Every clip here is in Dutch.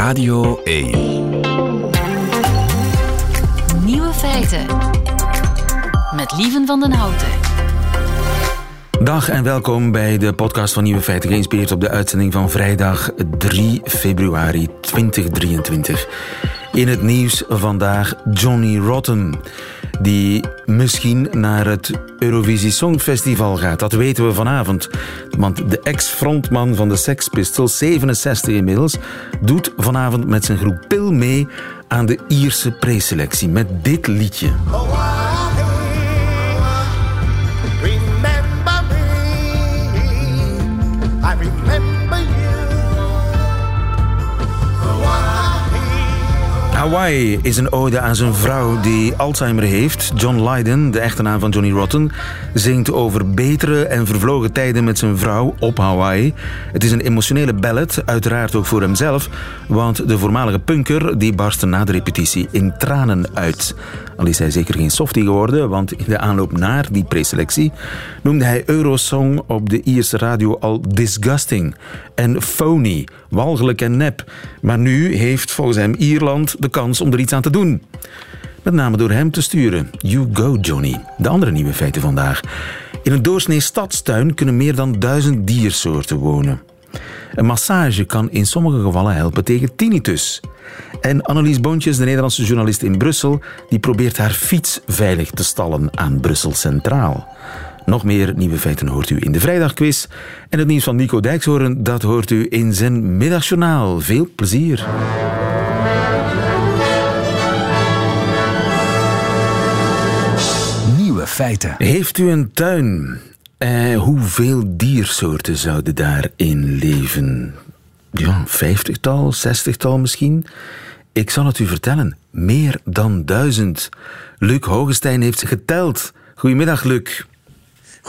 Radio 1. Nieuwe feiten. Met Lieven van den Houten. Dag en welkom bij de podcast van Nieuwe Feiten, geïnspireerd op de uitzending van vrijdag 3 februari 2023. In het nieuws vandaag Johnny Rotten, die misschien naar het Eurovisie Songfestival gaat. Dat weten we vanavond. Want de ex-frontman van de Sex Pistols, 67 inmiddels, doet vanavond met zijn groep Pil mee aan de Ierse preselectie met dit liedje. Hawaii is een ode aan zijn vrouw die Alzheimer heeft. John Lydon, de echte naam van Johnny Rotten, zingt over betere en vervlogen tijden met zijn vrouw op Hawaii. Het is een emotionele ballad, uiteraard ook voor hemzelf, want de voormalige punker die barstte na de repetitie in tranen uit. Al is hij zeker geen softie geworden, want in de aanloop naar die preselectie noemde hij Eurosong op de Ierse radio al disgusting en phony, walgelijk en nep. Maar nu heeft volgens hem Ierland de kans om er iets aan te doen. Met name door hem te sturen. You go, Johnny. De andere nieuwe feiten vandaag. In een doorsnee stadstuin kunnen meer dan duizend diersoorten wonen. Een massage kan in sommige gevallen helpen tegen tinnitus. En Annelies Boontjes, de Nederlandse journalist in Brussel, die probeert haar fiets veilig te stallen aan Brussel Centraal. Nog meer nieuwe feiten hoort u in de vrijdagquiz. En het nieuws van Nico Dijkshoorn, dat hoort u in zijn middagjournaal. Veel plezier. Nieuwe feiten. Heeft u een tuin? Eh, hoeveel diersoorten zouden daarin leven? Ja, vijftigtal, zestigtal misschien? Ik zal het u vertellen. Meer dan duizend. Luc Hogestein heeft ze geteld. Goedemiddag, Luc.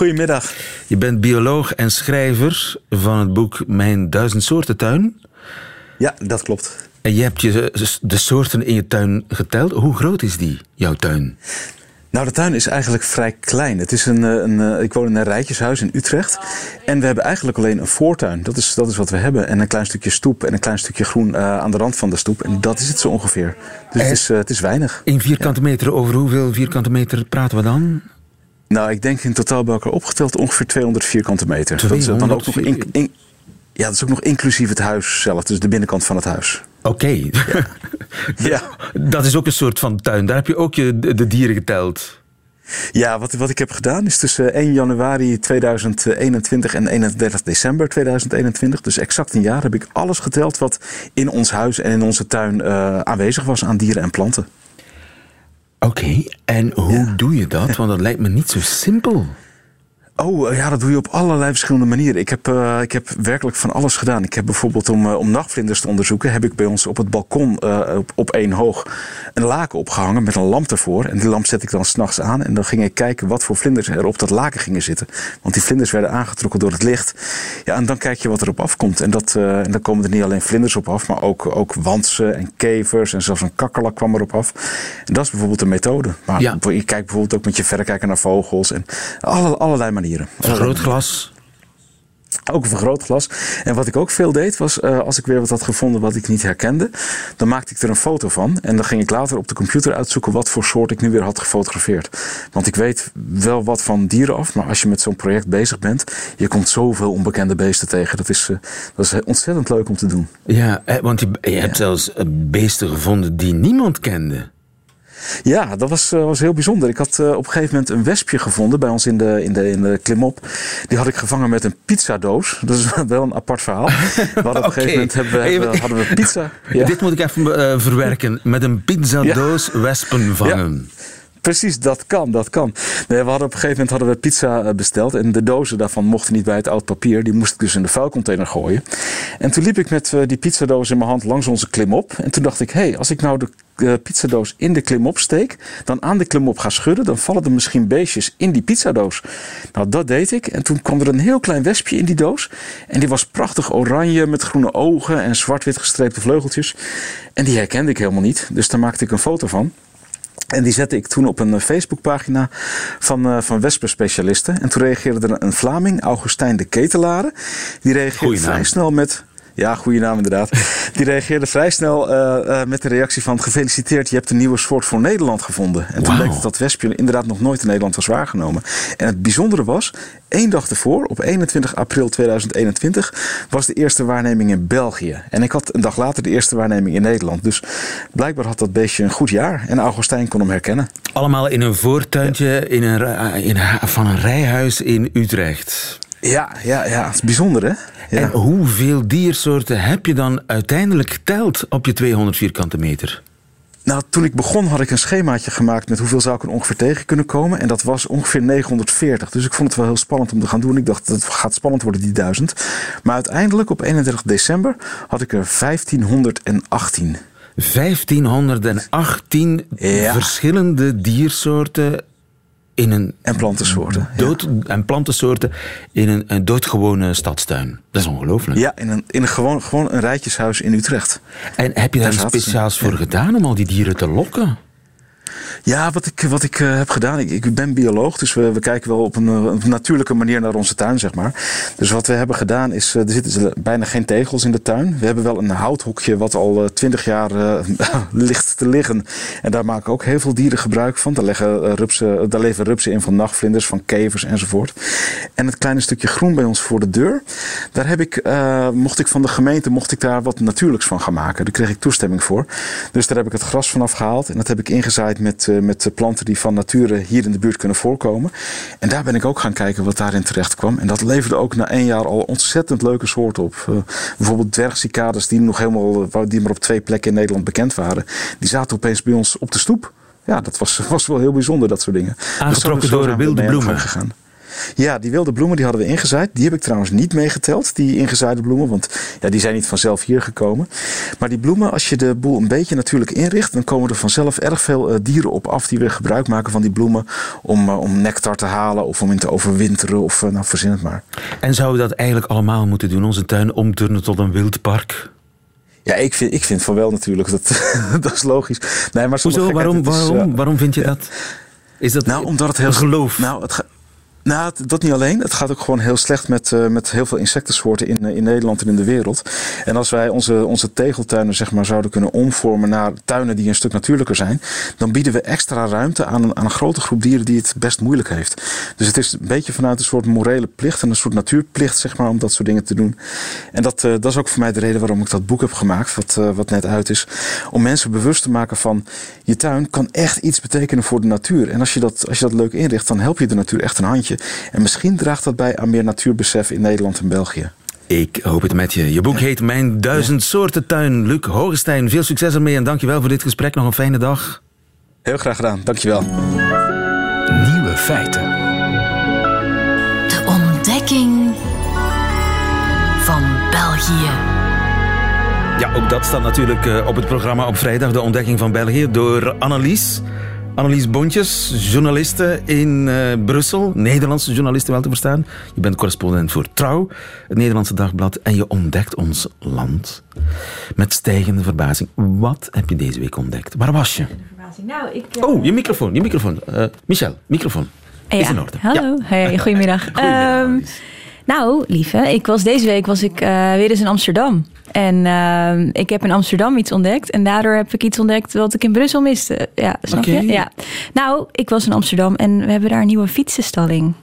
Goedemiddag. Je bent bioloog en schrijver van het boek Mijn duizend soorten tuin. Ja, dat klopt. En je hebt je de soorten in je tuin geteld. Hoe groot is die, jouw tuin? Nou, de tuin is eigenlijk vrij klein. Het is een, eh, een, eh, ik woon in een rijtjeshuis in Utrecht. En we hebben eigenlijk alleen een voortuin. Dat is, dat is wat we hebben. En een klein stukje stoep en een klein stukje groen eh, aan de rand van de stoep. En dat is het zo ongeveer. Dus het is, eh, het is weinig. In vierkante meter, over hoeveel vierkante meter praten we dan? Nou, ik denk in totaal bij elkaar opgeteld ongeveer 200 vierkante meter. Dat is dan ook nog 200 in, in- ja, dat is ook nog inclusief het huis zelf. Dus de binnenkant van het huis. Oké. Ja. Dat is ook een soort van tuin. Daar heb je ook je, de, de dieren geteld. Ja, wat, wat ik heb gedaan is tussen 1 januari 2021 en 31 december 2021, dus exact een jaar, heb ik alles geteld wat in ons huis en in onze tuin eh, aanwezig was aan dieren en planten. Oké, en hoe Ja. doe je dat? Want dat lijkt me niet zo simpel. Oh eh, ja, dat doe je op allerlei verschillende manieren. Ik heb, eh, ik heb werkelijk van alles gedaan. Ik heb bijvoorbeeld om, eh, om nachtvlinders te onderzoeken, heb ik bij ons op het balkon op, op één hoog een laken opgehangen met een lamp ervoor. En die lamp zet ik dan s'nachts aan. En dan ging ik kijken wat voor vlinders er op dat laken gingen zitten. Want die vlinders werden aangetrokken door het licht. Ja, en dan kijk je wat erop afkomt. En, dat, en dan komen er niet alleen vlinders op af, maar ook, ook wantsen en kevers. En zelfs een kakkerlak kwam erop af. En dat is bijvoorbeeld een methode. Maar Ja. je kijkt bijvoorbeeld ook met je verrekijker naar vogels. En alle, allerlei manieren. Vergrootglas. Ook een vergrootglas. En wat ik ook veel deed, was eh, als ik weer wat had gevonden wat ik niet herkende, dan maakte ik er een foto van. En dan ging ik later op de computer uitzoeken wat voor soort ik nu weer had gefotografeerd. Want ik weet wel wat van dieren af, maar als je met zo'n project bezig bent, je komt zoveel onbekende beesten tegen. Dat is, eh, dat is ontzettend leuk om te doen. Ja, want je, je hebt zelfs eh, beesten gevonden die niemand kende. Ja, dat was, eh, was heel bijzonder. Ik had eh, op een gegeven moment een wespje gevonden bij ons in de, in de, in de klimop. Die had ik gevangen met een pizzadoos. Dat is wel een apart verhaal. Hadden op een gegeven moment hebben, hebben, hadden we pizza. Ja. Dit moet ik even eh, verwerken. Met een pizzadoos wespen vangen. Precies, dat kan, dat kan. Nee, we hadden op een gegeven moment hadden we pizza besteld. En de dozen daarvan mochten niet bij het oud papier. Die moest ik dus in de vuilcontainer gooien. En toen liep ik met die pizzadoos in mijn hand langs onze klimop. En toen dacht ik, hé, hey, als ik nou de eh, pizzadoos in de klimop steek... dan aan de klimop ga schudden... dan vallen er misschien beestjes in die pizzadoos. Nou, dat deed ik. En toen kwam er een heel klein wespje in die doos. En die was prachtig oranje met groene ogen... en zwart-wit gestreepte vleugeltjes. En die herkende ik helemaal niet. Dus daar maakte ik een foto van. En die zette ik toen op een eh, Facebookpagina van, eh van wespenspecialisten. En toen reageerde er een Vlaming, Augustijn de Ketelare. Die reageerde vrij snel met... Ja, goede naam inderdaad. Die reageerde vrij snel eh, eh, met de reactie van... gefeliciteerd, je hebt een nieuwe soort voor Nederland gevonden. En toen bleek dat dat wespje inderdaad nog nooit in Nederland was waargenomen. En het bijzondere was, één dag ervoor, op 21 april 2021... was de eerste waarneming in België. En ik had een dag later de eerste waarneming in Nederland. Dus blijkbaar had dat beestje een goed jaar. En Augustijn kon hem herkennen. Allemaal in een voortuintje in een, ri- in van een rijhuis in Utrecht. Ja, ja, ja. Het is bijzonder, hè? Ja. En hoeveel diersoorten heb je dan uiteindelijk geteld op je 200 vierkante meter? Nou, toen ik begon had ik een schemaatje gemaakt met hoeveel zou ik er ongeveer tegen kunnen komen. En dat was ongeveer 940. Dus ik vond het wel heel spannend om te gaan doen. Ik dacht, het gaat spannend worden, die duizend. Maar uiteindelijk, op 31 december, had ik er 1518. 1518 Ja. verschillende diersoorten in een En plantensoorten. Ja. en plantensoorten in een, een doodgewone stadstuin. Dat is ongelooflijk. Ja, in een, in een gewoon, gewoon een rijtjeshuis in Utrecht. En heb je daar ze. speciaals voor gedaan om al die dieren te lokken? Ja, wat ik, wat ik eh, heb gedaan, ik, ben bioloog, dus we, we kijken wel op een, eh, natuurlijke manier naar onze tuin, zeg maar. Dus wat we hebben gedaan is, eh, er zitten bijna geen tegels in de tuin. We hebben wel een houthokje wat al twintig jaar eh, ligt te liggen. En daar maken ook heel veel dieren gebruik van. Daar, leggen, eh, rupsen, daar leven rupsen in van nachtvlinders, van kevers enzovoort. En het kleine stukje groen bij ons voor de deur, daar heb ik, eh, mocht ik van de gemeente, mocht ik daar wat natuurlijks van gaan maken. Daar kreeg ik toestemming voor. Dus daar heb ik het gras vanaf gehaald en dat heb ik ingezaaid met, eh, met de planten die van nature hier in de buurt kunnen voorkomen. En daar ben ik ook gaan kijken wat daarin terecht kwam. En dat leverde ook na één jaar al ontzettend leuke soorten op. Eh, bijvoorbeeld dwergcicades die nog helemaal, eh, die maar op twee plekken in Nederland bekend waren. Die zaten opeens bij ons op de stoep. Ja, dat was, was wel heel bijzonder, dat soort dingen. Dus Aangetrokken zo door wilde bloemen. gegaan. Ja, die wilde bloemen die hadden we ingezaaid. Die heb ik trouwens niet meegeteld, die ingezaaide bloemen. Want ja, die zijn niet vanzelf hier gekomen. Maar die bloemen, als je de boel een beetje natuurlijk inricht... dan komen er vanzelf erg veel eh, dieren op af... die weer gebruik maken van die bloemen... om, eh, om nectar te halen of om in te overwinteren. Of eh, nou, verzin het maar. En zouden we dat eigenlijk allemaal moeten doen? Onze tuin omturnen tot een wildpark? Ja, ik vind, ik vind van wel natuurlijk. Dat, dat is logisch. Nee, maar Hoezo? gekheid, Waarom, is, waarom, waarom vind je dat? Is dat Nou, omdat het heel geloof? Nou, het nou, dat niet alleen. Het gaat ook gewoon heel slecht met, eh, met heel veel insectensoorten in, eh, in Nederland en in de wereld. En als wij onze, onze tegeltuinen zeg maar, zouden kunnen omvormen naar tuinen die een stuk natuurlijker zijn, dan bieden we extra ruimte aan een, aan een grote groep dieren die het best moeilijk heeft. Dus het is een beetje vanuit een soort morele plicht en een soort natuurplicht zeg maar, om dat soort dingen te doen. En dat, eh, dat is ook voor mij de reden waarom ik dat boek heb gemaakt, wat, wat net uit is. Om mensen bewust te maken van je tuin kan echt iets betekenen voor de natuur. En als je dat, als je dat leuk inricht, dan help je de natuur echt een handje. En misschien draagt dat bij aan meer natuurbesef in Nederland en België. Ik hoop het met je. Je boek heet Mijn Duizend Soorten Tuin. Luc Hogestein, veel succes ermee en dankjewel voor dit gesprek. Nog een fijne dag. Heel graag gedaan, dankjewel. Nieuwe feiten. De ontdekking van België. Ja, ook dat staat natuurlijk eh, op het programma op vrijdag. De ontdekking van België door Annelies. Annelies Bontjes, journaliste in eh, Brussel. Nederlandse journaliste wel te verstaan. Je bent correspondent voor Trouw, het Nederlandse dagblad. En je ontdekt ons land met stijgende verbazing. Wat heb je deze week ontdekt? Waar was je? Nou, ik, eh, Oh, je microfoon, je microfoon. Eh, Michel, microfoon. Is ja. in orde. Hallo, hey, goedemiddag. Goedemiddag, Ehm, nou, lieve, ik was deze week was ik weer eens in Amsterdam. En ehm, ik heb in Amsterdam iets ontdekt. En daardoor heb ik iets ontdekt wat ik in Brussel miste. Ja, snap je? Ja. Nou, ik was in Amsterdam en we hebben daar een nieuwe fietsenstalling.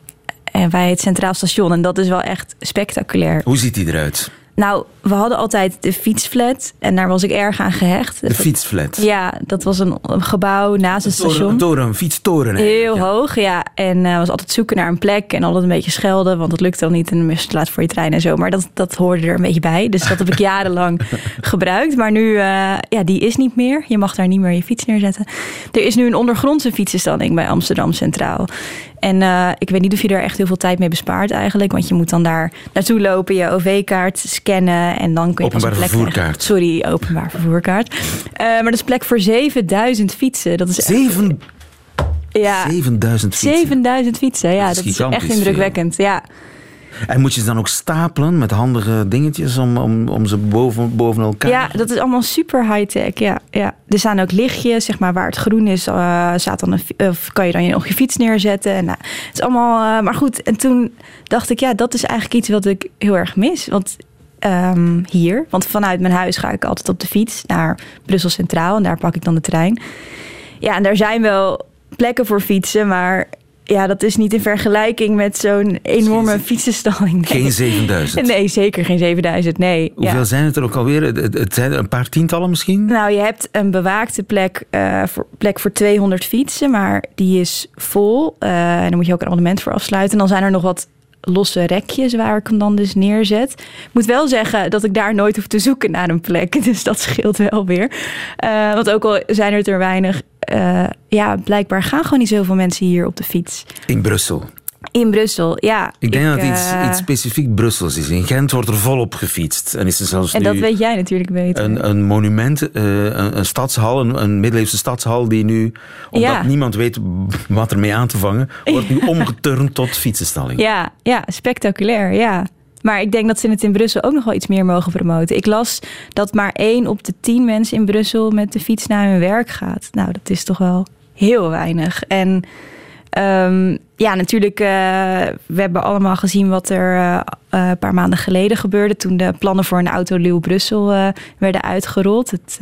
En bij het Centraal Station. En dat is wel echt spectaculair. Hoe ziet die eruit? Nou, we hadden altijd de fietsflat. En daar was ik erg aan gehecht. De fietsflat. Ja, dat was een een gebouw naast het Toren, station. een toren, een fietstoren. Heel ja. hoog, ja. En eh was altijd zoeken naar een plek en altijd een beetje schelden, want het lukte dan niet en dan je te laat voor je trein en zo. Maar dat, dat hoorde er een beetje bij. Dus dat heb ik jarenlang gebruikt. Maar nu, eh, ja, die is niet meer. Je mag daar niet meer je fiets neerzetten. Er is nu een ondergrondse fietsenstalling bij Amsterdam Centraal. En eh, ik weet niet of je er echt heel veel tijd mee bespaart eigenlijk. Want je moet dan daar naartoe lopen, je OV-kaart scannen en dan kun je pas een Openbaar plek vervoerkaart. Sorry, openbaar vervoerkaart. Eh, maar dat is plek voor 7000 fietsen. Dat is echt- Zeven, ja, 7000 fietsen. 7000 fietsen, ja, Dat is dat is, gigantisch echt indrukwekkend. Ja. En moet je ze dan ook stapelen met handige dingetjes om, om, om ze boven, boven elkaar? ja, dat is allemaal super high-tech. Ja, ja. Er staan ook lichtjes, zeg maar, waar het groen is, eh, staat dan een, of kan je dan je- nog je fiets neerzetten. En, nou, het is allemaal, eh, maar goed, en toen dacht ik, ja, dat is eigenlijk iets wat ik heel erg mis. Want ehm, hier. Want vanuit mijn huis ga ik altijd op de fiets naar Brussel Centraal. En daar pak ik dan de trein. Ja, en daar zijn wel plekken voor fietsen. Maar ja, dat is niet in vergelijking met zo'n enorme fietsenstalling. Nee. Geen 7000. Nee, zeker geen 7000. Nee. Hoeveel ja. zijn het er ook alweer? Het, zijn er een paar tientallen misschien? Nou, je hebt een bewaakte plek, eh, voor, plek voor 200 fietsen, maar die is vol. Eh, en dan moet je ook een abonnement voor afsluiten. En dan zijn er nog wat losse rekjes waar ik hem dan dus neerzet. Ik moet wel zeggen dat ik daar nooit hoef te zoeken naar een plek. Dus dat scheelt wel weer. Eh, want ook al zijn er er weinig... eh, ja, blijkbaar gaan gewoon niet zoveel mensen hier op de fiets. In Brussel. In Brussel, ja. Ik denk dat het iets, eh, iets specifiek Brussels is. In Gent wordt er volop gefietst. En is er zelfs En nu dat weet jij natuurlijk beter. een, een monument, eh, een, een stadshal, een, een middeleeuwse stadshal die nu, omdat Ja. niemand weet wat ermee aan te vangen, wordt nu omgeturnd tot fietsenstalling. Ja, ja, spectaculair, ja. Maar ik denk dat ze het in Brussel ook nog wel iets meer mogen promoten. Ik las dat maar één op de tien mensen in Brussel met de fiets naar hun werk gaat. Nou, dat is toch wel heel weinig. En ehm, ja, natuurlijk, eh, we hebben allemaal gezien wat er eh, eh, een paar maanden geleden gebeurde. Toen de plannen voor een autoluw Brussel werden uitgerold. Het,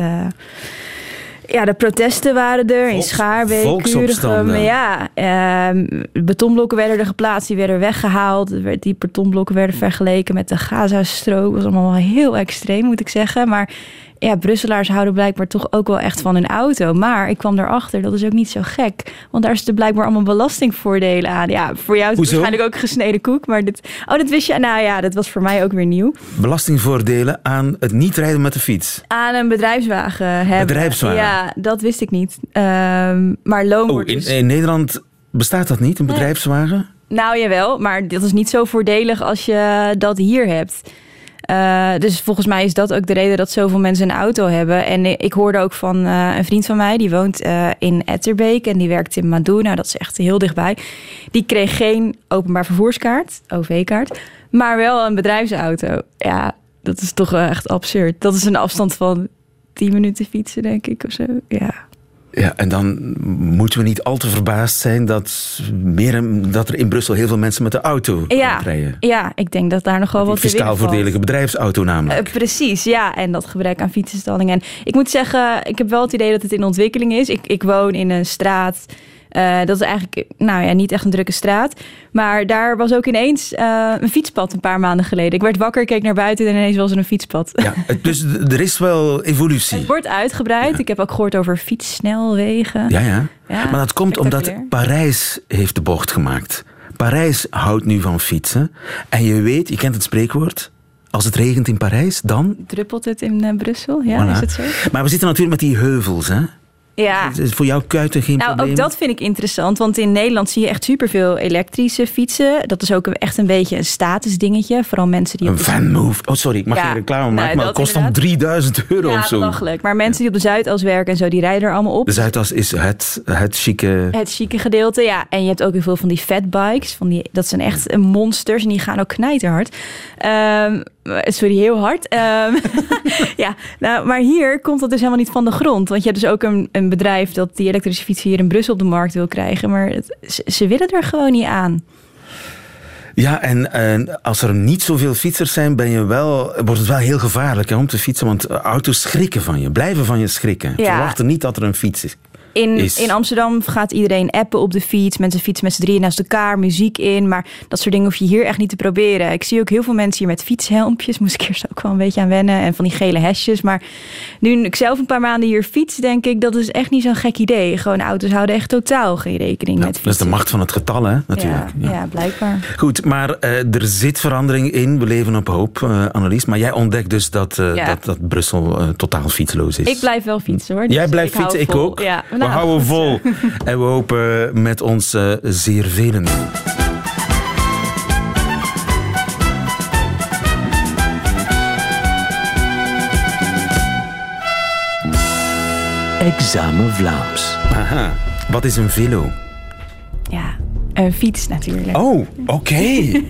ja, de protesten waren er in Schaarbeek. Kuregem. Ja, ehm, betonblokken werden er geplaatst, die werden weggehaald. Die betonblokken werden vergeleken met de Gazastrook. Dat was allemaal heel extreem, moet ik zeggen. Maar ja, Brusselaars houden blijkbaar toch ook wel echt van hun auto. Maar ik kwam erachter, dat is ook niet zo gek. Want daar zitten blijkbaar allemaal belastingvoordelen aan. Ja, voor jou is het Hoezo? waarschijnlijk ook gesneden koek. Maar dit, oh, dat wist je? Nou ja, dat was voor mij ook weer nieuw. Belastingvoordelen aan het niet rijden met de fiets. Aan een bedrijfswagen hebben. Bedrijfswagen? Ja, dat wist ik niet. Ehm, maar loon Oh, in, dus... in Nederland bestaat dat niet, een bedrijfswagen? Nou jawel, maar dat is niet zo voordelig als je dat hier hebt. Eh, dus volgens mij is dat ook de reden dat zoveel mensen een auto hebben. En ik hoorde ook van eh, een vriend van mij, die woont eh, in Etterbeek en die werkt in Madou. Nou, dat is echt heel dichtbij. Die kreeg geen openbaar vervoerskaart, OV-kaart, maar wel een bedrijfsauto. Ja, dat is toch echt absurd. Dat is een afstand van 10 minuten fietsen, denk ik, of zo. Ja. Ja, en dan moeten we niet al te verbaasd zijn dat, meer, dat er in Brussel heel veel mensen met de auto Ja, rijden. ja, ik denk dat daar nog wel wat fiscaal voordelige bedrijfsauto namelijk. Eh, precies, ja. En dat gebrek aan fietsenstalling. En ik moet zeggen, ik heb wel het idee dat het in ontwikkeling is. Ik, ik woon in een straat. Eh, dat is eigenlijk nou ja, niet echt een drukke straat. Maar daar was ook ineens eh, een fietspad een paar maanden geleden. Ik werd wakker, keek naar buiten en ineens was er een fietspad. ja, dus er is wel evolutie. Het wordt uitgebreid. Ik heb ook gehoord over fietssnelwegen. Ja, ja. Ja, maar dat komt omdat. Parijs heeft de bocht gemaakt. Parijs houdt nu van fietsen. En je weet, je kent het spreekwoord. Als het regent in Parijs, dan... Druppelt het in eh, Brussel? Ja, Voilà. is het zo? Maar we zitten natuurlijk met die heuvels, hè? Ja. Is voor jouw kuiten geen Nou, probleem. ook dat vind ik interessant. Want in Nederland zie je echt superveel elektrische fietsen. Dat is ook echt een beetje een statusdingetje. Vooral mensen die... Een de- van move. Oh, sorry, ik mag Ja, geen reclame nee, maken, maar het kost dan inderdaad. 3000 euro Ja, of zo. belachelijk. Maar mensen die op de Zuidas werken en zo, die rijden er allemaal op. De Zuidas is het, het chique... Het chique gedeelte, ja. En je hebt ook heel veel van die fatbikes. Van die, dat zijn echt monsters en die gaan ook knijterhard. Ehm sorry, heel hard. Ehm, ja, nou, maar hier komt dat dus helemaal niet van de grond. Want je hebt dus ook een, een bedrijf dat die elektrische fietsen hier in Brussel op de markt wil krijgen. Maar het, ze, ze willen er gewoon niet aan. Ja, en, en als er niet zoveel fietsers zijn, ben je wel, wordt het wel heel gevaarlijk hè, om te fietsen. Want auto's schrikken van je, blijven van je schrikken. Ja. Verwacht er niet dat er een fiets is. In, Is- in Amsterdam gaat iedereen appen op de fiets. Mensen fietsen met z'n drieën naast elkaar, muziek in. Maar dat soort dingen hoef je hier echt niet te proberen. Ik zie ook heel veel mensen hier met fietshelmpjes. Moest ik eerst ook wel een beetje aan wennen. En van die gele hesjes. Maar nu ik zelf een paar maanden hier fiets, denk ik... dat is echt niet zo'n gek idee. Gewoon auto's houden echt totaal geen rekening met dat fietsen. is de macht van het getal, hè, natuurlijk. Ja, Ja. ja, blijkbaar. Goed, maar eh, er zit verandering in. We leven op hoop, eh Annelies. Maar jij ontdekt dus dat, eh, Ja. dat, dat Brussel totaal fietsloos is. Ik blijf wel fietsen hoor. Jij Dus blijft fietsen, ik ook. Ja, we houden vol. en we hopen met ons zeer velen. Examen Vlaams. Aha. Wat is een velo? Ja, een fiets natuurlijk. Oh, oké.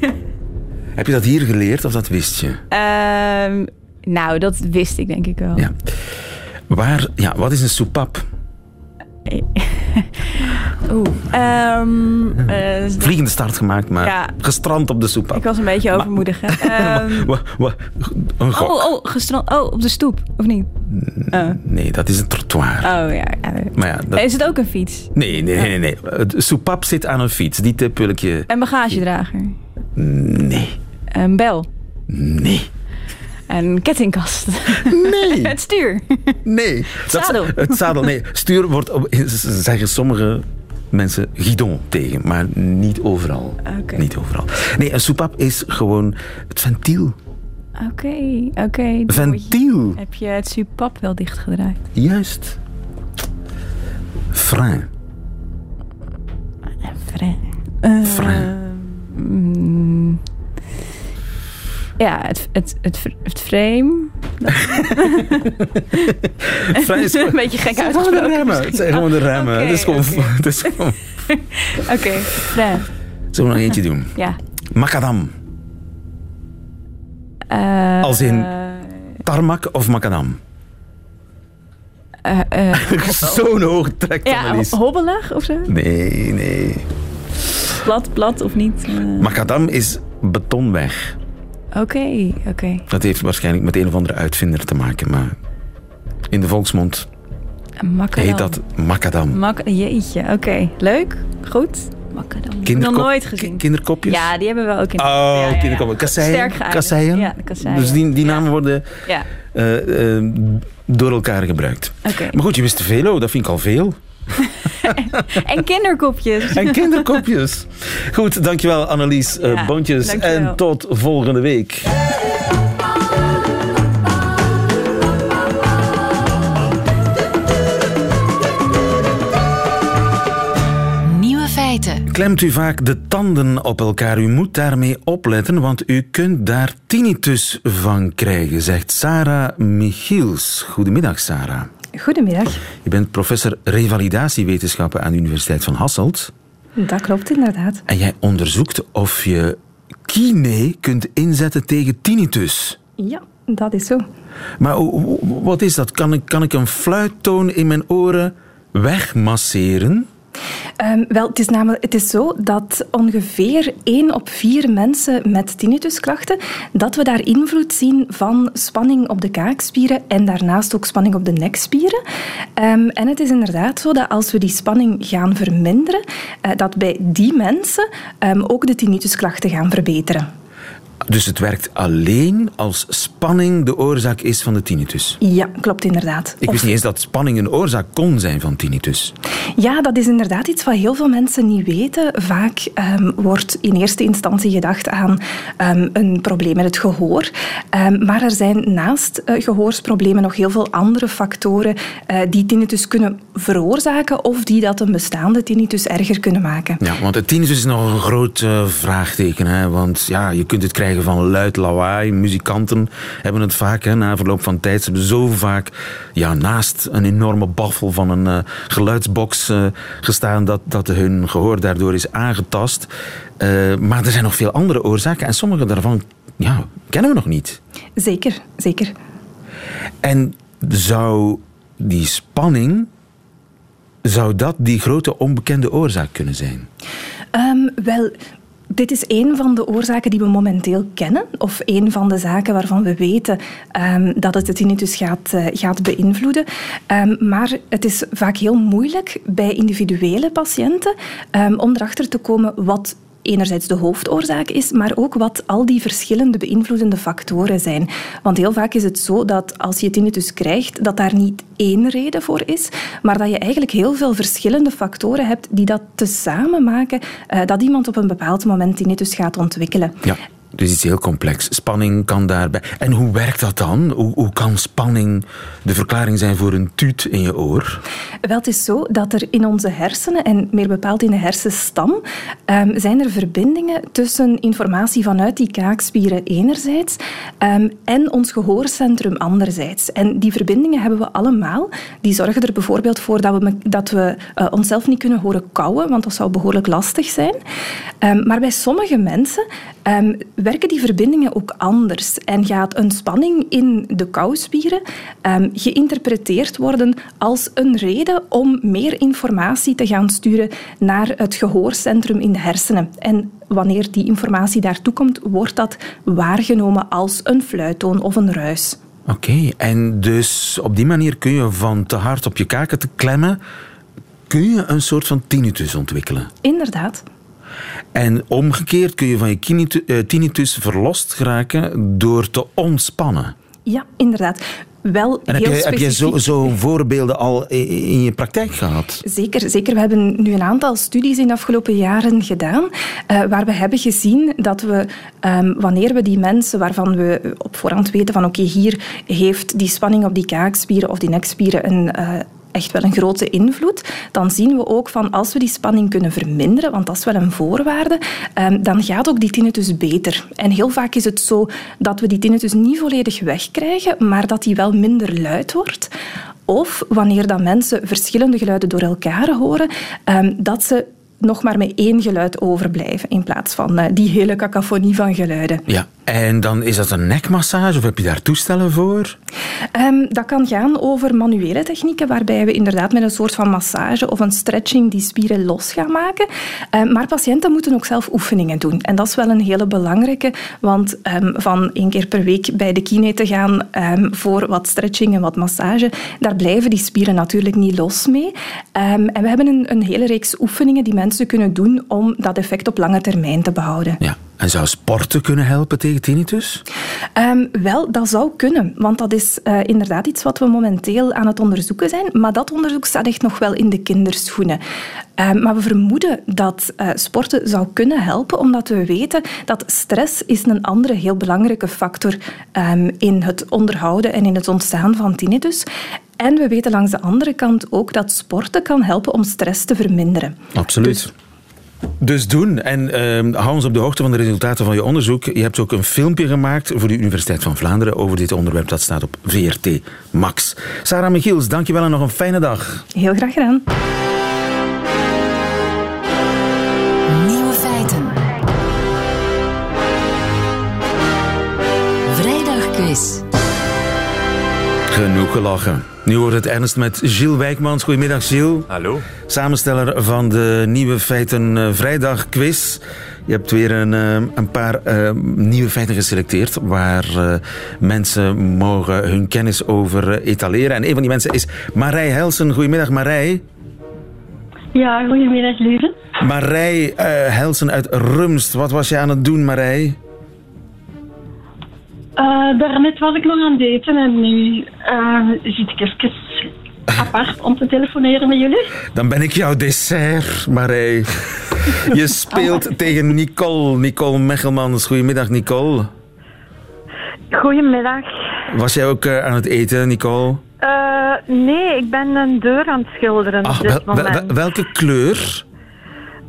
Heb je dat hier geleerd of dat wist je? Ehm, nou, dat wist ik denk ik wel. Ja. Waar, ja, wat is een soepap? Oeh. Ehm, eh, Vliegende start gemaakt, maar Ja. gestrand op de soepap. ik was een beetje overmoedig. Hè? Ehm, Wa- wa- een oh, oh, gestrand. Oh, op de stoep, of niet? Oh, Nee, dat is een trottoir. oh ja. Maar ja, dat... Is het ook een fiets? Nee, nee, nee, nee. nee. Het soepap zit aan een fiets. Die tip wil ik je... Een bagagedrager? Nee. Een bel? Nee. Een kettingkast? Nee. het stuur? Nee. Dat- Zadel. het zadel, nee. Stuur wordt, zeggen sommige mensen, guidon tegen. Maar niet overal. Niet overal. Nee, een soepap is gewoon het ventiel. Oké, oké. Ventiel. Heb je het supap wel dichtgedraaid? Juist. Frein. Eh, Frein. mm, ja, het, het, het, het frame. Is een beetje gek Het zijn gewoon de uitgesproken. remmen. Het zijn gewoon de remmen. Het is gewoon... oké. Het is gewoon... Oké, vrij. Zullen we nog eentje doen? Ja. Macadam. Eh, Als in- Tarmac of macadam? eh, eh, Zo'n hoog trekt ja, hobbelig of zo? Nee, nee. Plat, plat of niet? Eh, Macadam is betonweg. Oké, oké. Dat heeft waarschijnlijk met een of andere uitvinder te maken, maar in de volksmond Macadam. heet dat macadam. Mak Jeetje, oké. Leuk, goed. Macadam. Nog Kinderkop- nooit ki- gezien. kinderkopjes? Ja, die hebben we ook in Oh, ja, kinderkopjes. Kasseien? Sterk geëindigd. Kasseien? Ja, de kasseien. Dus die, die Ja. namen worden Ja, eh, eh, door elkaar gebruikt. oké. Maar goed, je wist te veel, oh, dat vind ik al veel. En kinderkopjes. En kinderkopjes. Goed, dankjewel Annelies eh, Ja, Bontjes. dankjewel. En tot volgende week. Nieuwe feiten. Klemt u vaak de tanden op elkaar? U moet daarmee opletten, want u kunt daar tinnitus van krijgen, zegt Sarah Michiels. Goedemiddag, Sarah. Goedemiddag. Je bent professor revalidatiewetenschappen aan de Universiteit van Hasselt. Dat klopt inderdaad. En jij onderzoekt of je kine kunt inzetten tegen tinnitus. Ja, dat is zo. Maar wat is dat? Kan ik, kan ik een fluittoon in mijn oren wegmasseren? Ehm, wel, het is namelijk het is zo dat ongeveer 1 op 4 mensen met tinnitusklachten, dat we daar invloed zien van spanning op de kaakspieren en daarnaast ook spanning op de nekspieren. Ehm, en het is inderdaad zo dat als we die spanning gaan verminderen, eh, dat bij die mensen ehm, ook de tinnitusklachten gaan verbeteren. Dus het werkt alleen als spanning de oorzaak is van de tinnitus. Ja, klopt inderdaad. Ik Of- wist niet eens dat spanning een oorzaak kon zijn van tinnitus. Ja, dat is inderdaad iets wat heel veel mensen niet weten. Vaak ehm, wordt in eerste instantie gedacht aan ehm, een probleem met het gehoor. Ehm, maar er zijn naast eh, gehoorsproblemen nog heel veel andere factoren eh, die tinnitus kunnen veroorzaken of die dat een bestaande tinnitus erger kunnen maken. Ja, want het tinnitus is nog een groot eh, vraagteken. Hè? Want ja, je kunt het krijgen van luid lawaai. Muzikanten hebben het vaak hè, na verloop van tijd. Ze hebben zo vaak ja, naast een enorme baffel van een eh, geluidsbox eh, gestaan dat, dat hun gehoor daardoor is aangetast. Eh, maar er zijn nog veel andere oorzaken en sommige daarvan ja, kennen we nog niet. Zeker, zeker. En zou die spanning, zou dat die grote onbekende oorzaak kunnen zijn? Ehm, wel, dit is een van de oorzaken die we momenteel kennen, of een van de zaken waarvan we weten ehm, dat het de tinnitus gaat, eh, gaat beïnvloeden. Ehm, maar het is vaak heel moeilijk bij individuele patiënten ehm, om erachter te komen wat enerzijds de hoofdoorzaak is, maar ook wat al die verschillende beïnvloedende factoren zijn. Want heel vaak is het zo dat als je tinnitus krijgt, dat daar niet één reden voor is, maar dat je eigenlijk heel veel verschillende factoren hebt die dat tezamen maken eh, dat iemand op een bepaald moment tinnitus gaat ontwikkelen. Ja, dus iets heel complex. Spanning kan daarbij. En hoe werkt dat dan? Hoe, hoe kan spanning de verklaring zijn voor een tuut in je oor? Wel, het is zo dat er in onze hersenen, en meer bepaald in de hersenstam, ehm, zijn er verbindingen tussen informatie vanuit die kaakspieren enerzijds ehm, en ons gehoorcentrum anderzijds. En die verbindingen hebben we allemaal. Die zorgen er bijvoorbeeld voor dat we, dat we eh, onszelf niet kunnen horen kauwen, want dat zou behoorlijk lastig zijn. Ehm, maar bij sommige mensen werken die verbindingen ook anders en gaat een spanning in de kouspieren ehm, geïnterpreteerd worden als een reden om meer informatie te gaan sturen naar het gehoorcentrum in de hersenen. En wanneer die informatie daartoe komt, wordt dat waargenomen als een fluittoon of een ruis. Oké, en dus op die manier kun je van te hard op je kaken te klemmen, kun je een soort van tinnitus ontwikkelen. Inderdaad. En omgekeerd kun je van je eh, tinnitus verlost geraken door te ontspannen. Ja, inderdaad. Wel En heb heel je, heb je zo, specifiek. zo voorbeelden al in je praktijk gehad? Zeker, zeker. We hebben nu een aantal studies in de afgelopen jaren gedaan, eh, waar we hebben gezien dat we, ehm, wanneer we die mensen waarvan we op voorhand weten van oké, hier heeft die spanning op die kaakspieren of die nekspieren een, eh, echt wel een grote invloed, dan zien we ook van als we die spanning kunnen verminderen, want dat is wel een voorwaarde, ehm, dan gaat ook die tinnitus beter. En heel vaak is het zo dat we die tinnitus niet volledig wegkrijgen, maar dat die wel minder luid wordt. Of wanneer dan mensen verschillende geluiden door elkaar horen, ehm, dat ze nog maar met één geluid overblijven in plaats van eh, die hele cacophonie van geluiden. Ja. En dan is dat een nekmassage of heb je daar toestellen voor? Ehm, dat kan gaan over manuele technieken, waarbij we inderdaad met een soort van massage of een stretching die spieren los gaan maken. Ehm, maar patiënten moeten ook zelf oefeningen doen. En dat is wel een hele belangrijke, want ehm, van één keer per week bij de kine te gaan voor wat stretching en wat massage, daar blijven die spieren natuurlijk niet los mee. En we hebben een, een hele reeks oefeningen die mensen kunnen doen om dat effect op lange termijn te behouden. Ja. En zou sporten kunnen helpen tegen tinnitus? Ehm, wel, dat zou kunnen, want dat is eh, inderdaad iets wat we momenteel aan het onderzoeken zijn. Maar dat onderzoek staat echt nog wel in de kinderschoenen. Ehm, maar we vermoeden dat eh, sporten zou kunnen helpen, omdat we weten dat stress is een andere heel belangrijke factor um, in het onderhouden en in het ontstaan van tinnitus. En we weten langs de andere kant ook dat sporten kan helpen om stress te verminderen. Absoluut. Dus doen. En uh, hou ons op de hoogte van de resultaten van je onderzoek. Je hebt ook een filmpje gemaakt voor de Universiteit van Vlaanderen over dit onderwerp. Dat staat op VRT Max. Sarah Michiels, dankjewel en nog een fijne dag. Heel graag gedaan. Genoeg gelachen. Nu wordt het ernst met Gilles Wijkmans. Goedemiddag, Gilles. Hallo. Samensteller van de Nieuwe Feiten eh, Vrijdag quiz. Je hebt weer een, eh, een paar eh, nieuwe feiten geselecteerd waar eh, mensen mogen hun kennis over etaleren. En een van die mensen is Marij Helsen. Goedemiddag, Marij. Ja, goedemiddag, lieve. Marij eh, Helsen uit Rumst. Wat was je aan het doen, Marij? Uh, daarnet was ik nog aan het eten en nu uh, zit ik even apart om te telefoneren met jullie. Dan ben ik jouw dessert, Marij. Je speelt tegen Nicole. Nicole Mechelmans. Goedemiddag, Nicole. Goedemiddag. Was jij ook uh, aan het eten, Nicole? Uh, nee, ik ben een deur aan het schilderen Ach, op dit wel, moment. wel, welke kleur?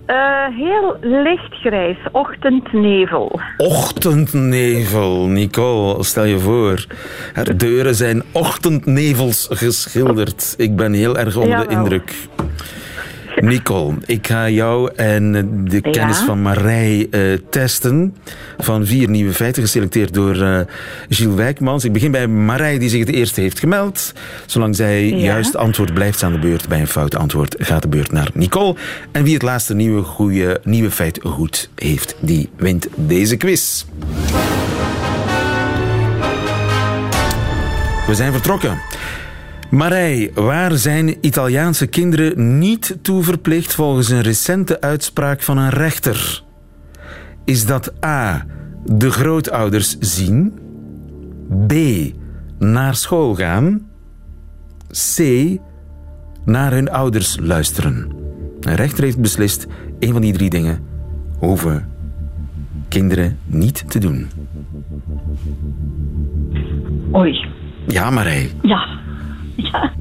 Uh, heel lichtgrijs, ochtendnevel. Ochtendnevel, Nicole, stel je voor. Er deuren zijn ochtendnevels geschilderd. Ik ben heel erg onder Jawel. de indruk. Nicole, ik ga jou en de Ja? kennis van Marij uh, testen. Van vier nieuwe feiten, geselecteerd door uh, Gilles Wijkmans. Ik begin bij Marij, die zich het eerste heeft gemeld. Zolang zij Ja? juist antwoord blijft aan de beurt. Bij een fout antwoord gaat de beurt naar Nicole. En wie het laatste nieuwe, goede, nieuwe feit goed heeft, die wint deze quiz. We zijn vertrokken. Marij, waar zijn Italiaanse kinderen niet toe verplicht volgens een recente uitspraak van een rechter? Is dat A. de grootouders zien? B. naar school gaan? C. naar hun ouders luisteren? Een rechter heeft beslist, een van die drie dingen hoeven kinderen niet te doen. Oei. Ja, Marij. Ja. Ja,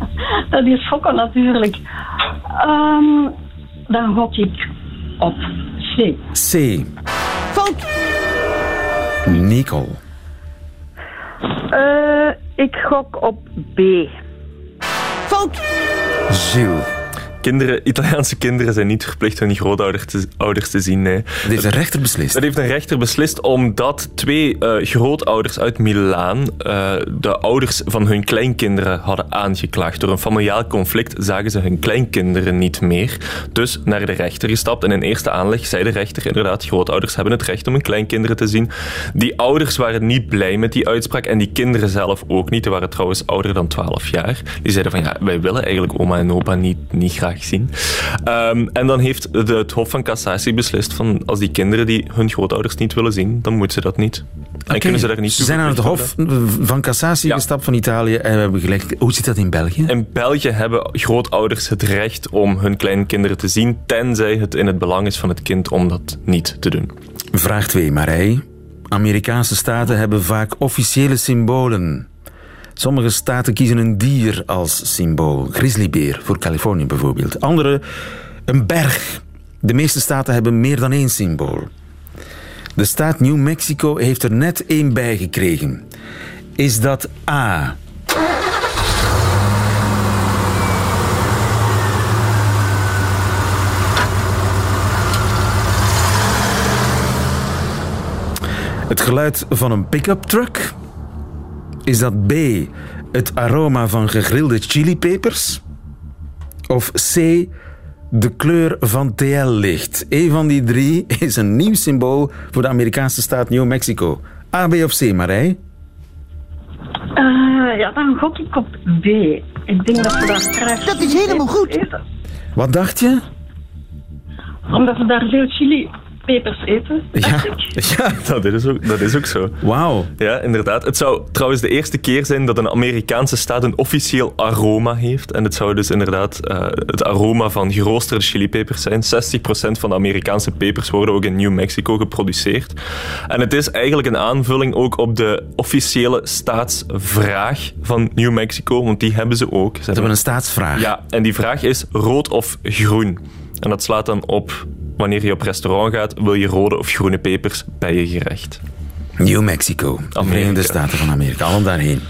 dat is schokken natuurlijk. Um, dan gok ik op C. C. Fout. Nicole. Uh, ik gok op B. Fout. Gilles. Kinderen, Italiaanse kinderen zijn niet verplicht hun grootouders te, ouders te zien. Nee. Dat heeft een rechter beslist. Dat heeft een rechter beslist omdat twee eh, grootouders uit Milaan eh, de ouders van hun kleinkinderen hadden aangeklaagd. Door een familiaal conflict zagen ze hun kleinkinderen niet meer. Dus naar de rechter gestapt. En in eerste aanleg zei de rechter inderdaad, grootouders hebben het recht om hun kleinkinderen te zien. Die ouders waren niet blij met die uitspraak en die kinderen zelf ook niet. Die waren trouwens ouder dan 12 jaar. Die zeiden van ja, wij willen eigenlijk oma en opa niet, niet graag zien. Ehm, en dan heeft de, het Hof van Cassatie beslist van als die kinderen die hun grootouders niet willen zien, dan moeten ze dat niet. En kunnen ze daar niet Ze zijn aan het Hof van Cassatie gestapt van Italië en hebben gelegd. Hoe zit dat in België? In België hebben grootouders het recht om hun kleinkinderen te zien, tenzij het in het belang is van het kind om dat niet te doen. Vraag 2, Marij. Amerikaanse staten hebben vaak officiële symbolen. Sommige staten kiezen een dier als symbool. Grizzlybeer voor Californië bijvoorbeeld. Andere een berg. De meeste staten hebben meer dan één symbool. De staat New Mexico heeft er net één bij gekregen. Is dat A? Het geluid van een pick-up truck? Is dat B, het aroma van gegrilde chilipepers? Of C, de kleur van TL-licht? Een van die drie is een nieuw symbool voor de Amerikaanse staat New Mexico. A, B of C, Marij? Eh, ja, dan gok ik op B. Ik denk dat we daar graag... Dat is helemaal goed. Eten. Wat dacht je? Omdat we daar veel chilipepers eten. Ja, Ja, dat is ook, dat is ook zo. Wauw. Ja, inderdaad. Het zou trouwens de eerste keer zijn dat een Amerikaanse staat een officieel aroma heeft. En het zou dus inderdaad eh, het aroma van geroosterde chilipepers zijn. 60% van de Amerikaanse pepers worden ook in New Mexico geproduceerd. En het is eigenlijk een aanvulling ook op de officiële staatsvraag van New Mexico, want die hebben ze ook. Ze hebben een staatsvraag. Ja, en die vraag is rood of groen. En dat slaat dan op wanneer je op restaurant gaat, wil je rode of groene pepers bij je gerecht. New Mexico, de Verenigde Staten van Amerika, allen daarheen.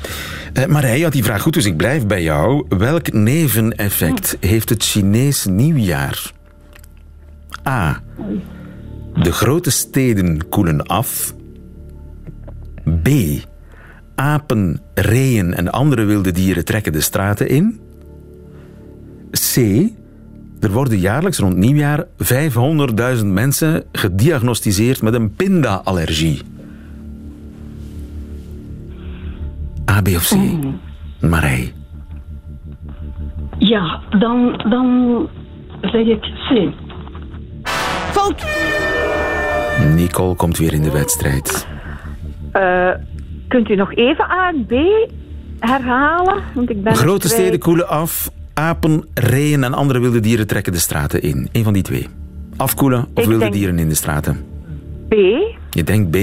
Eh, maar hij had die vraag goed, dus ik blijf bij jou. Welk neveneffect heeft het Chinees nieuwjaar? A. De grote steden koelen af. B. Apen, reeën en andere wilde dieren trekken de straten in. C. Er worden jaarlijks rond nieuwjaar 500.000 mensen gediagnosticeerd met een pinda-allergie. A, B of C? Marij. Ja, dan, dan zeg ik C. Fout! Nicole komt weer in de wedstrijd. Eh, kunt u nog even A en B herhalen? Want ik ben Grote steden koelen af. Apen, reeën en andere wilde dieren trekken de straten in. Eén van die twee. Afkoelen of Ik wilde denk- dieren in de straten? B. Je denkt B.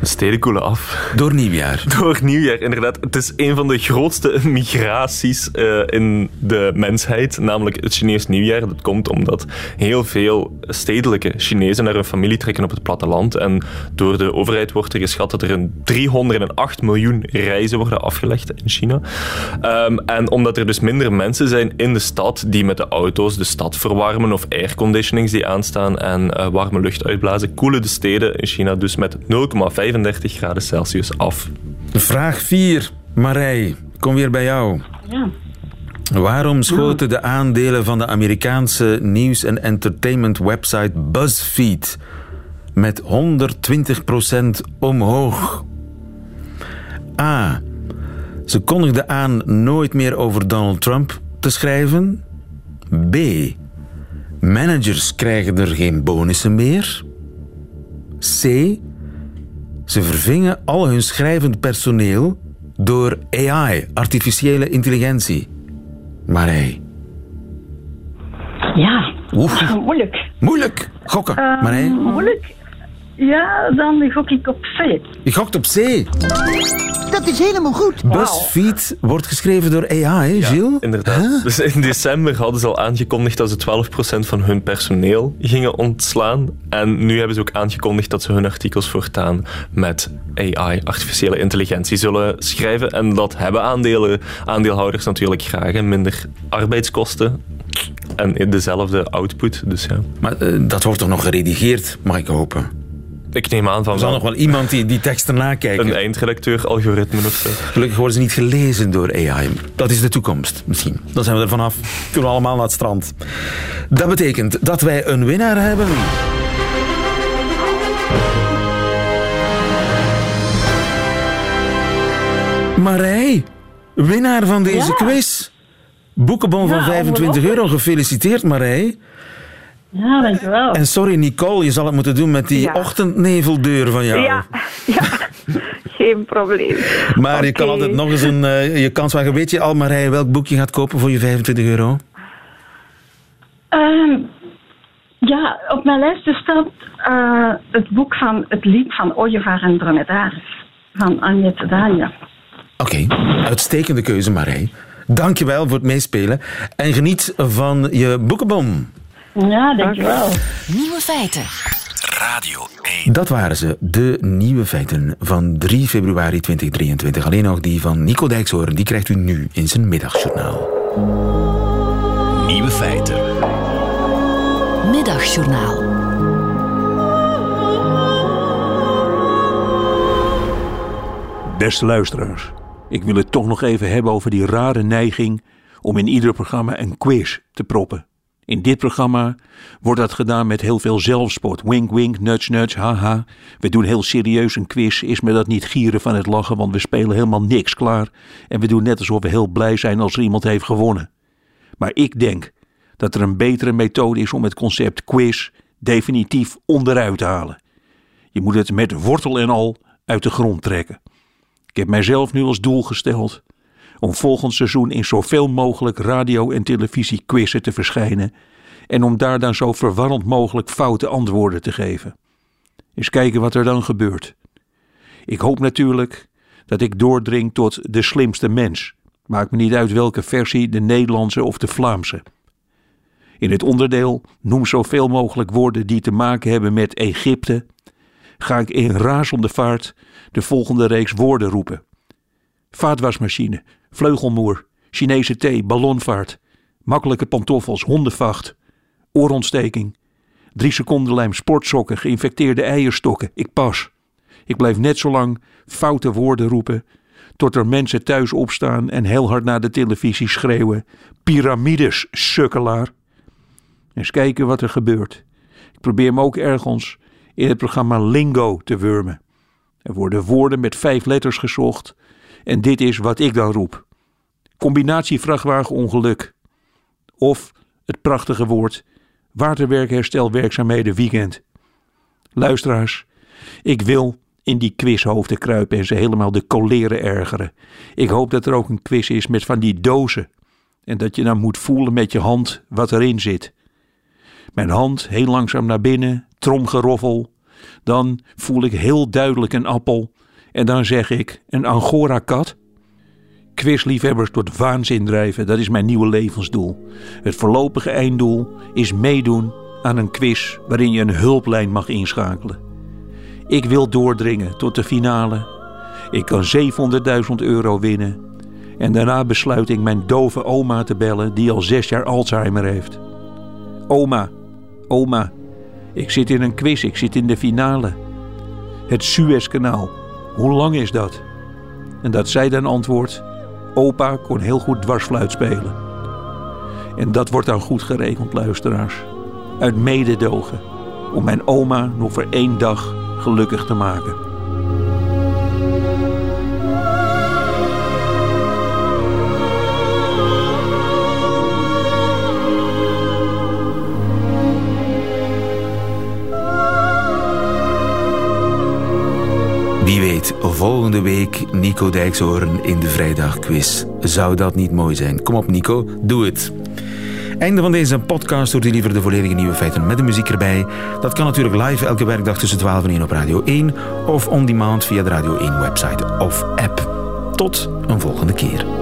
De steden koelen af. Door nieuwjaar. Door nieuwjaar, inderdaad. Het is een van de grootste migraties eh, in de mensheid, namelijk het Chinees nieuwjaar. Dat komt omdat heel veel stedelijke Chinezen naar hun familie trekken op het platteland. En door de overheid wordt er geschat dat er een 308 miljoen reizen worden afgelegd in China. Ehm, en omdat er dus minder mensen zijn in de stad die met de auto's de stad verwarmen of airconditionings die aanstaan en eh, warme lucht uitblazen, koelen de steden in China dus met 0,35 graden Celsius af. Vraag 4. Marij, kom weer bij jou. Ja. Waarom schoten de aandelen van de Amerikaanse nieuws- en entertainment website BuzzFeed met 120% omhoog? A. Ze kondigden aan nooit meer over Donald Trump te schrijven. B. Managers krijgen er geen bonussen meer. C. Ze vervingen al hun schrijvend personeel door AI, artificiële intelligentie. Marij. Ja, Oef. moeilijk. Moeilijk. Gokken. Ehm, Marij. Moeilijk. Ja, dan gok ik op C. Je gokt op C. Dat is helemaal goed. BuzzFeed wordt geschreven door AI, Ja, Gilles? inderdaad. Dus in december hadden ze al aangekondigd dat ze 12% van hun personeel gingen ontslaan. En nu hebben ze ook aangekondigd dat ze hun artikels voortaan met AI, artificiële intelligentie, zullen schrijven. En dat hebben aandelen, aandeelhouders natuurlijk graag. hè. Minder arbeidskosten en dezelfde output. Dus ja. Maar eh, dat wordt toch nog geredigeerd, mag ik hopen? Ik neem aan van Er zal nog wel iemand die die teksten nakijken. een eindredacteur, algoritme of zo. Gelukkig worden ze niet gelezen door AI. Dat is de toekomst, misschien. Dan zijn we er vanaf. Kunnen we allemaal naar het strand. Dat betekent dat wij een winnaar hebben. Marij, winnaar van deze quiz. Boekenbon van Ja, 25 euro. Gefeliciteerd, Marij. Ja, dankjewel. En sorry, Nicole, je zal het moeten doen met die Ja. ochtendneveldeur van jou. Ja, ja. geen probleem. Maar je kan altijd nog eens een, eh, je kans wagen. Weet je al, Marij, welk boek je gaat kopen voor je 25 euro? Ehm, ja, op mijn lijstje staat eh, het boek van het lied van Ooievaar en Dromedaris van Agnete Dania. Oké, uitstekende keuze, Marij. Dankjewel voor het meespelen. En geniet van je boekenbom. Ja, dankjewel. Nieuwe feiten. Radio 1. Dat waren ze, de nieuwe feiten van 3 februari 2023. Alleen nog die van Nico Dijkshoorn, die krijgt u nu in zijn middagjournaal. Nieuwe feiten. Middagjournaal. Beste luisteraars, ik wil het toch nog even hebben over die rare neiging om in ieder programma een quiz te proppen. In dit programma wordt dat gedaan met heel veel zelfspot. Wink, wink, nudge, nudge, haha. We doen heel serieus een quiz. Is me dat niet gieren van het lachen, want we spelen helemaal niks klaar. En we doen net alsof we heel blij zijn als er iemand heeft gewonnen. Maar ik denk dat er een betere methode is om het concept quiz definitief onderuit te halen. Je moet het met wortel en al uit de grond trekken. Ik heb mijzelf nu als doel gesteld om volgend seizoen in zoveel mogelijk radio- en televisiequizzen te verschijnen en om daar dan zo verwarrend mogelijk foute antwoorden te geven. Eens kijken wat er dan gebeurt. Ik hoop natuurlijk dat ik doordring tot de slimste mens. Maakt me niet uit welke versie, de Nederlandse of de Vlaamse. In het onderdeel noem zoveel mogelijk woorden die te maken hebben met Egypte, ga ik in razende vaart de volgende reeks woorden roepen. Vaatwasmachine, vleugelmoer, Chinese thee, ballonvaart, makkelijke pantoffels, hondenvacht, oorontsteking, drie seconden lijm, sportsokken, geïnfecteerde eierstokken. Ik pas. Ik blijf net zo lang foute woorden roepen tot er mensen thuis opstaan en heel hard naar de televisie schreeuwen: Pyramides, sukkelaar. Eens kijken wat er gebeurt. Ik probeer me ook ergens in het programma Lingo te wurmen. Er worden woorden met vijf letters gezocht en dit is wat ik dan roep. Combinatie vrachtwagenongeluk. Of het prachtige woord waterwerkherstelwerkzaamheden weekend. Luisteraars, ik wil in die quizhoofden kruipen en ze helemaal de koleren ergeren. Ik hoop dat er ook een quiz is met van die dozen. En dat je dan moet voelen met je hand wat erin zit. Mijn hand heel langzaam naar binnen, tromgeroffel. Dan voel ik heel duidelijk een appel. En dan zeg ik een Angora-kat. Quizliefhebbers tot waanzin drijven, dat is mijn nieuwe levensdoel. Het voorlopige einddoel is meedoen aan een quiz waarin je een hulplijn mag inschakelen. Ik wil doordringen tot de finale. Ik kan 700.000 euro winnen. En daarna besluit ik mijn dove oma te bellen die al zes jaar Alzheimer heeft. Oma, oma, ik zit in een quiz, ik zit in de finale. Het Suezkanaal, hoe lang is dat? En dat zij dan antwoordt, opa kon heel goed dwarsfluit spelen. En dat wordt dan goed geregeld, luisteraars. Uit mededogen, om mijn oma nog voor één dag gelukkig te maken. Wie weet, volgende week Nico Dijkshoorn in de vrijdagquiz. Zou dat niet mooi zijn? Kom op Nico, doe het. Einde van deze podcast. Hoort u liever de volledige nieuwe feiten met de muziek erbij. Dat kan natuurlijk live elke werkdag tussen 12 en 1 op Radio 1 of on demand via de Radio 1 website of app. Tot een volgende keer.